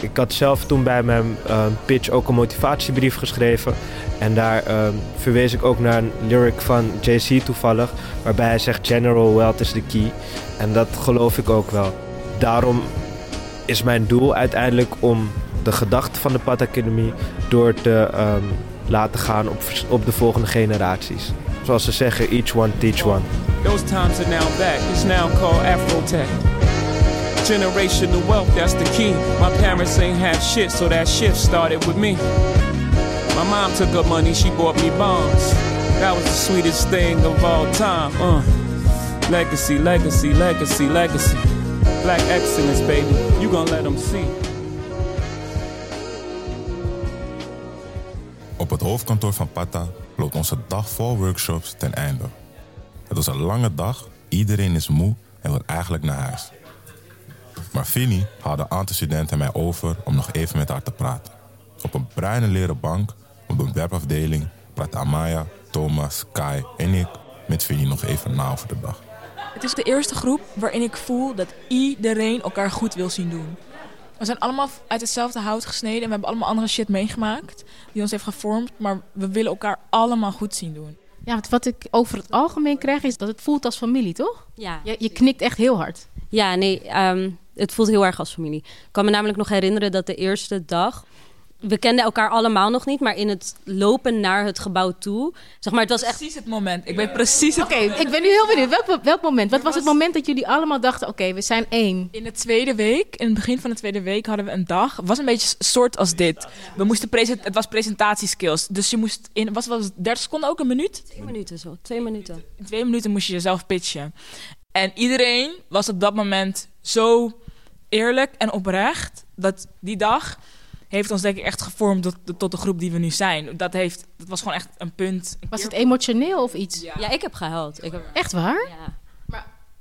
ik had zelf toen bij mijn eh, pitch ook een motivatiebrief geschreven. En daar eh, verwees ik ook naar een lyric van JC toevallig, waarbij hij zegt General wealth is the key. En dat geloof ik ook wel. Daarom is mijn doel uiteindelijk om de gedachten van de Pad Academy door te ehm, laten gaan op, op de volgende generaties. Zoals ze zeggen, each one teach one.
Those times are now back. It's now called Afrotech. Generational wealth, that's the key. My parents ain't have shit, so that shift started with me. My mom took her money, she bought me bonds. That was the sweetest thing of all time. Uh. Legacy, legacy, legacy, legacy. Black excellence, baby. You gonna let them see.
Op het hoofdkantoor van Pata loopt onze dag vol workshops ten einde. Het was een lange dag, iedereen is moe en wil eigenlijk naar huis. Maar Fini haalde een aantal studenten mij over om nog even met haar te praten. Op een bruine leren bank op de ontwerpafdeling praten Amaya, Thomas, Kai en ik met Fini nog even na over de dag.
Het is de eerste groep waarin ik voel dat iedereen elkaar goed wil zien doen. We zijn allemaal uit hetzelfde hout gesneden en we hebben allemaal andere shit meegemaakt die ons heeft gevormd, maar we willen elkaar allemaal goed zien doen.
Ja, want wat ik over het algemeen krijg is dat het voelt als familie, toch?
Ja.
Je, je knikt echt heel hard.
Ja, nee, ehm, het voelt heel erg als familie. Ik kan me namelijk nog herinneren dat de eerste dag... We kenden elkaar allemaal nog niet, maar in het lopen naar het gebouw toe... Zeg maar, het was echt...
Precies het moment. Ik weet precies het
Oké, ik ben nu heel benieuwd. Welk, welk moment? Wat was het moment dat jullie allemaal dachten, oké, we zijn één?
In de tweede week, in het begin van de tweede week, hadden we een dag. Het was een beetje een soort als dit. We moesten present, het was presentatieskills. Dus je moest in, was, was het 30 seconden ook een minuut?
Twee minuten zo, twee minuten.
In twee minuten moest je jezelf pitchen. En iedereen was op dat moment zo eerlijk en oprecht dat die dag heeft ons denk ik echt gevormd tot, tot de groep die we nu zijn. Dat, heeft, dat was gewoon echt een punt. Een
Was
keer-
het emotioneel of iets?
Ja, ik heb gehuild. Ik heb...
Echt waar?
Ja.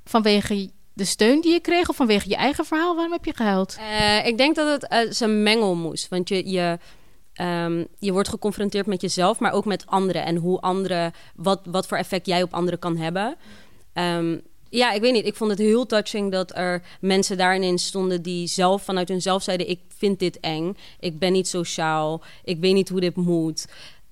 Vanwege de steun die je kreeg of vanwege je eigen verhaal? Waarom heb je gehuild?
Eh, ik denk dat het zijn mengel moest. Want je, je, ehm, je wordt geconfronteerd met jezelf, maar ook met anderen. En hoe anderen, wat, wat voor effect jij op anderen kan hebben. Ehm, ja, ik weet niet. Ik vond het heel touching dat er mensen daarin stonden die zelf vanuit hunzelf zeiden: Ik vind dit eng. Ik ben niet sociaal. Ik weet niet hoe dit moet.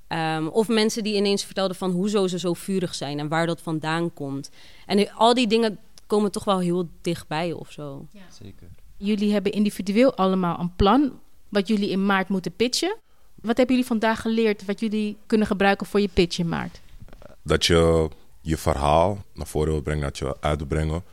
Ehm, of mensen die ineens vertelden van hoezo ze zo vurig zijn en waar dat vandaan komt. En al die dingen komen toch wel heel dichtbij of zo.
Zeker.
Jullie hebben individueel allemaal een plan wat jullie in maart moeten pitchen. Wat hebben jullie vandaag geleerd wat jullie kunnen gebruiken voor je pitch in maart?
dat je je verhaal naar voren wil brengen, dat je uit wil brengen,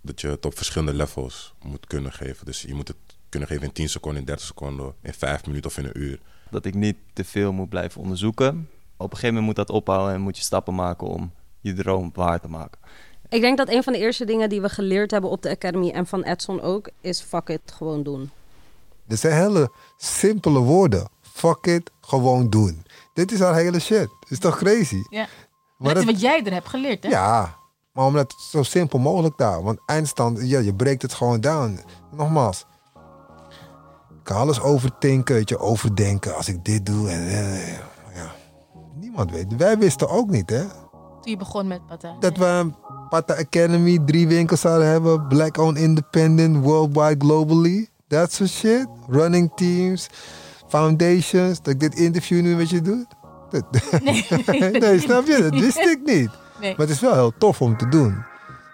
dat je het op verschillende levels moet kunnen geven. Dus je moet het kunnen geven in 10 seconden, in 30 seconden, in 5 minuten of in een uur.
Dat ik niet te veel moet blijven onderzoeken. Op een gegeven moment moet dat ophouden en moet je stappen maken om je droom waar te maken.
Ik denk dat een van de eerste dingen die we geleerd hebben op de Academy en van Edson ook, is fuck it, gewoon doen.
Dit zijn hele simpele woorden. Fuck it, gewoon doen. Dit is haar hele shit. Is toch crazy?
Ja. Dat is
dat-
wat jij er hebt geleerd, hè?
Ja, maar omdat het zo simpel mogelijk daar. Want eindstand, ja, je breekt het gewoon down. Nogmaals. Ik kan alles overdenken, weet je, overdenken als ik dit doe. En, eh, ja. Niemand weet. Wij wisten ook niet, hè.
Toen je begon met Pata.
Dat we een Pata Academy, drie winkels zouden hebben. Black owned independent, worldwide, globally. That soort shit. Running teams, foundations. Dat ik dit interview nu met je doe.
Nee.
nee, snap je? Dat wist ik niet.
Nee.
Maar het is wel heel tof om te doen.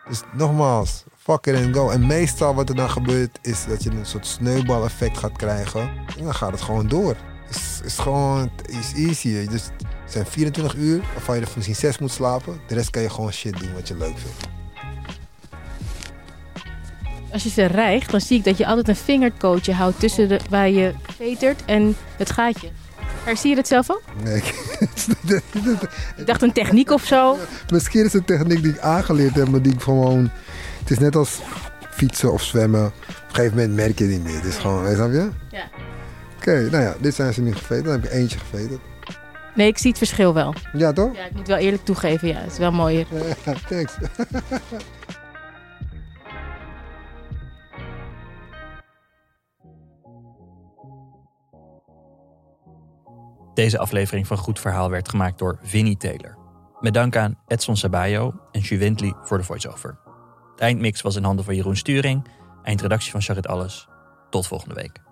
Dus nogmaals, fuck it and go. En meestal wat er dan gebeurt, is dat je een soort sneeuwbaleffect gaat krijgen. En dan gaat het gewoon door. Het is, is gewoon, is easy. Dus het zijn 24 uur, waarvan je er misschien 6 moet slapen. De rest kan je gewoon shit doen wat je leuk vindt.
Als je ze rijgt, dan zie ik dat je altijd een vingercootje houdt tussen de, waar je vetert en het gaatje. Maar zie je dat zelf ook?
Nee,
Ik dacht een techniek of zo.
Misschien is het een techniek die ik aangeleerd heb, maar die ik gewoon... Het is net als fietsen of zwemmen. Op een gegeven moment merk je het niet meer. Het is gewoon, weet je, snap je?
Ja.
Oké, nou ja, dit zijn ze nu geveten. Dan heb ik eentje geveten.
Nee, ik zie het verschil wel.
Ja, toch?
Ja, ik moet wel eerlijk toegeven, ja, het is wel mooier.
Thanks.
Deze aflevering van Goed Verhaal werd gemaakt door Vinnie Taylor. Met dank aan Edson Sabayo en Juventli voor de voice-over. De eindmix was in handen van Jeroen Sturing, eindredactie van Charit Alles. Tot volgende week.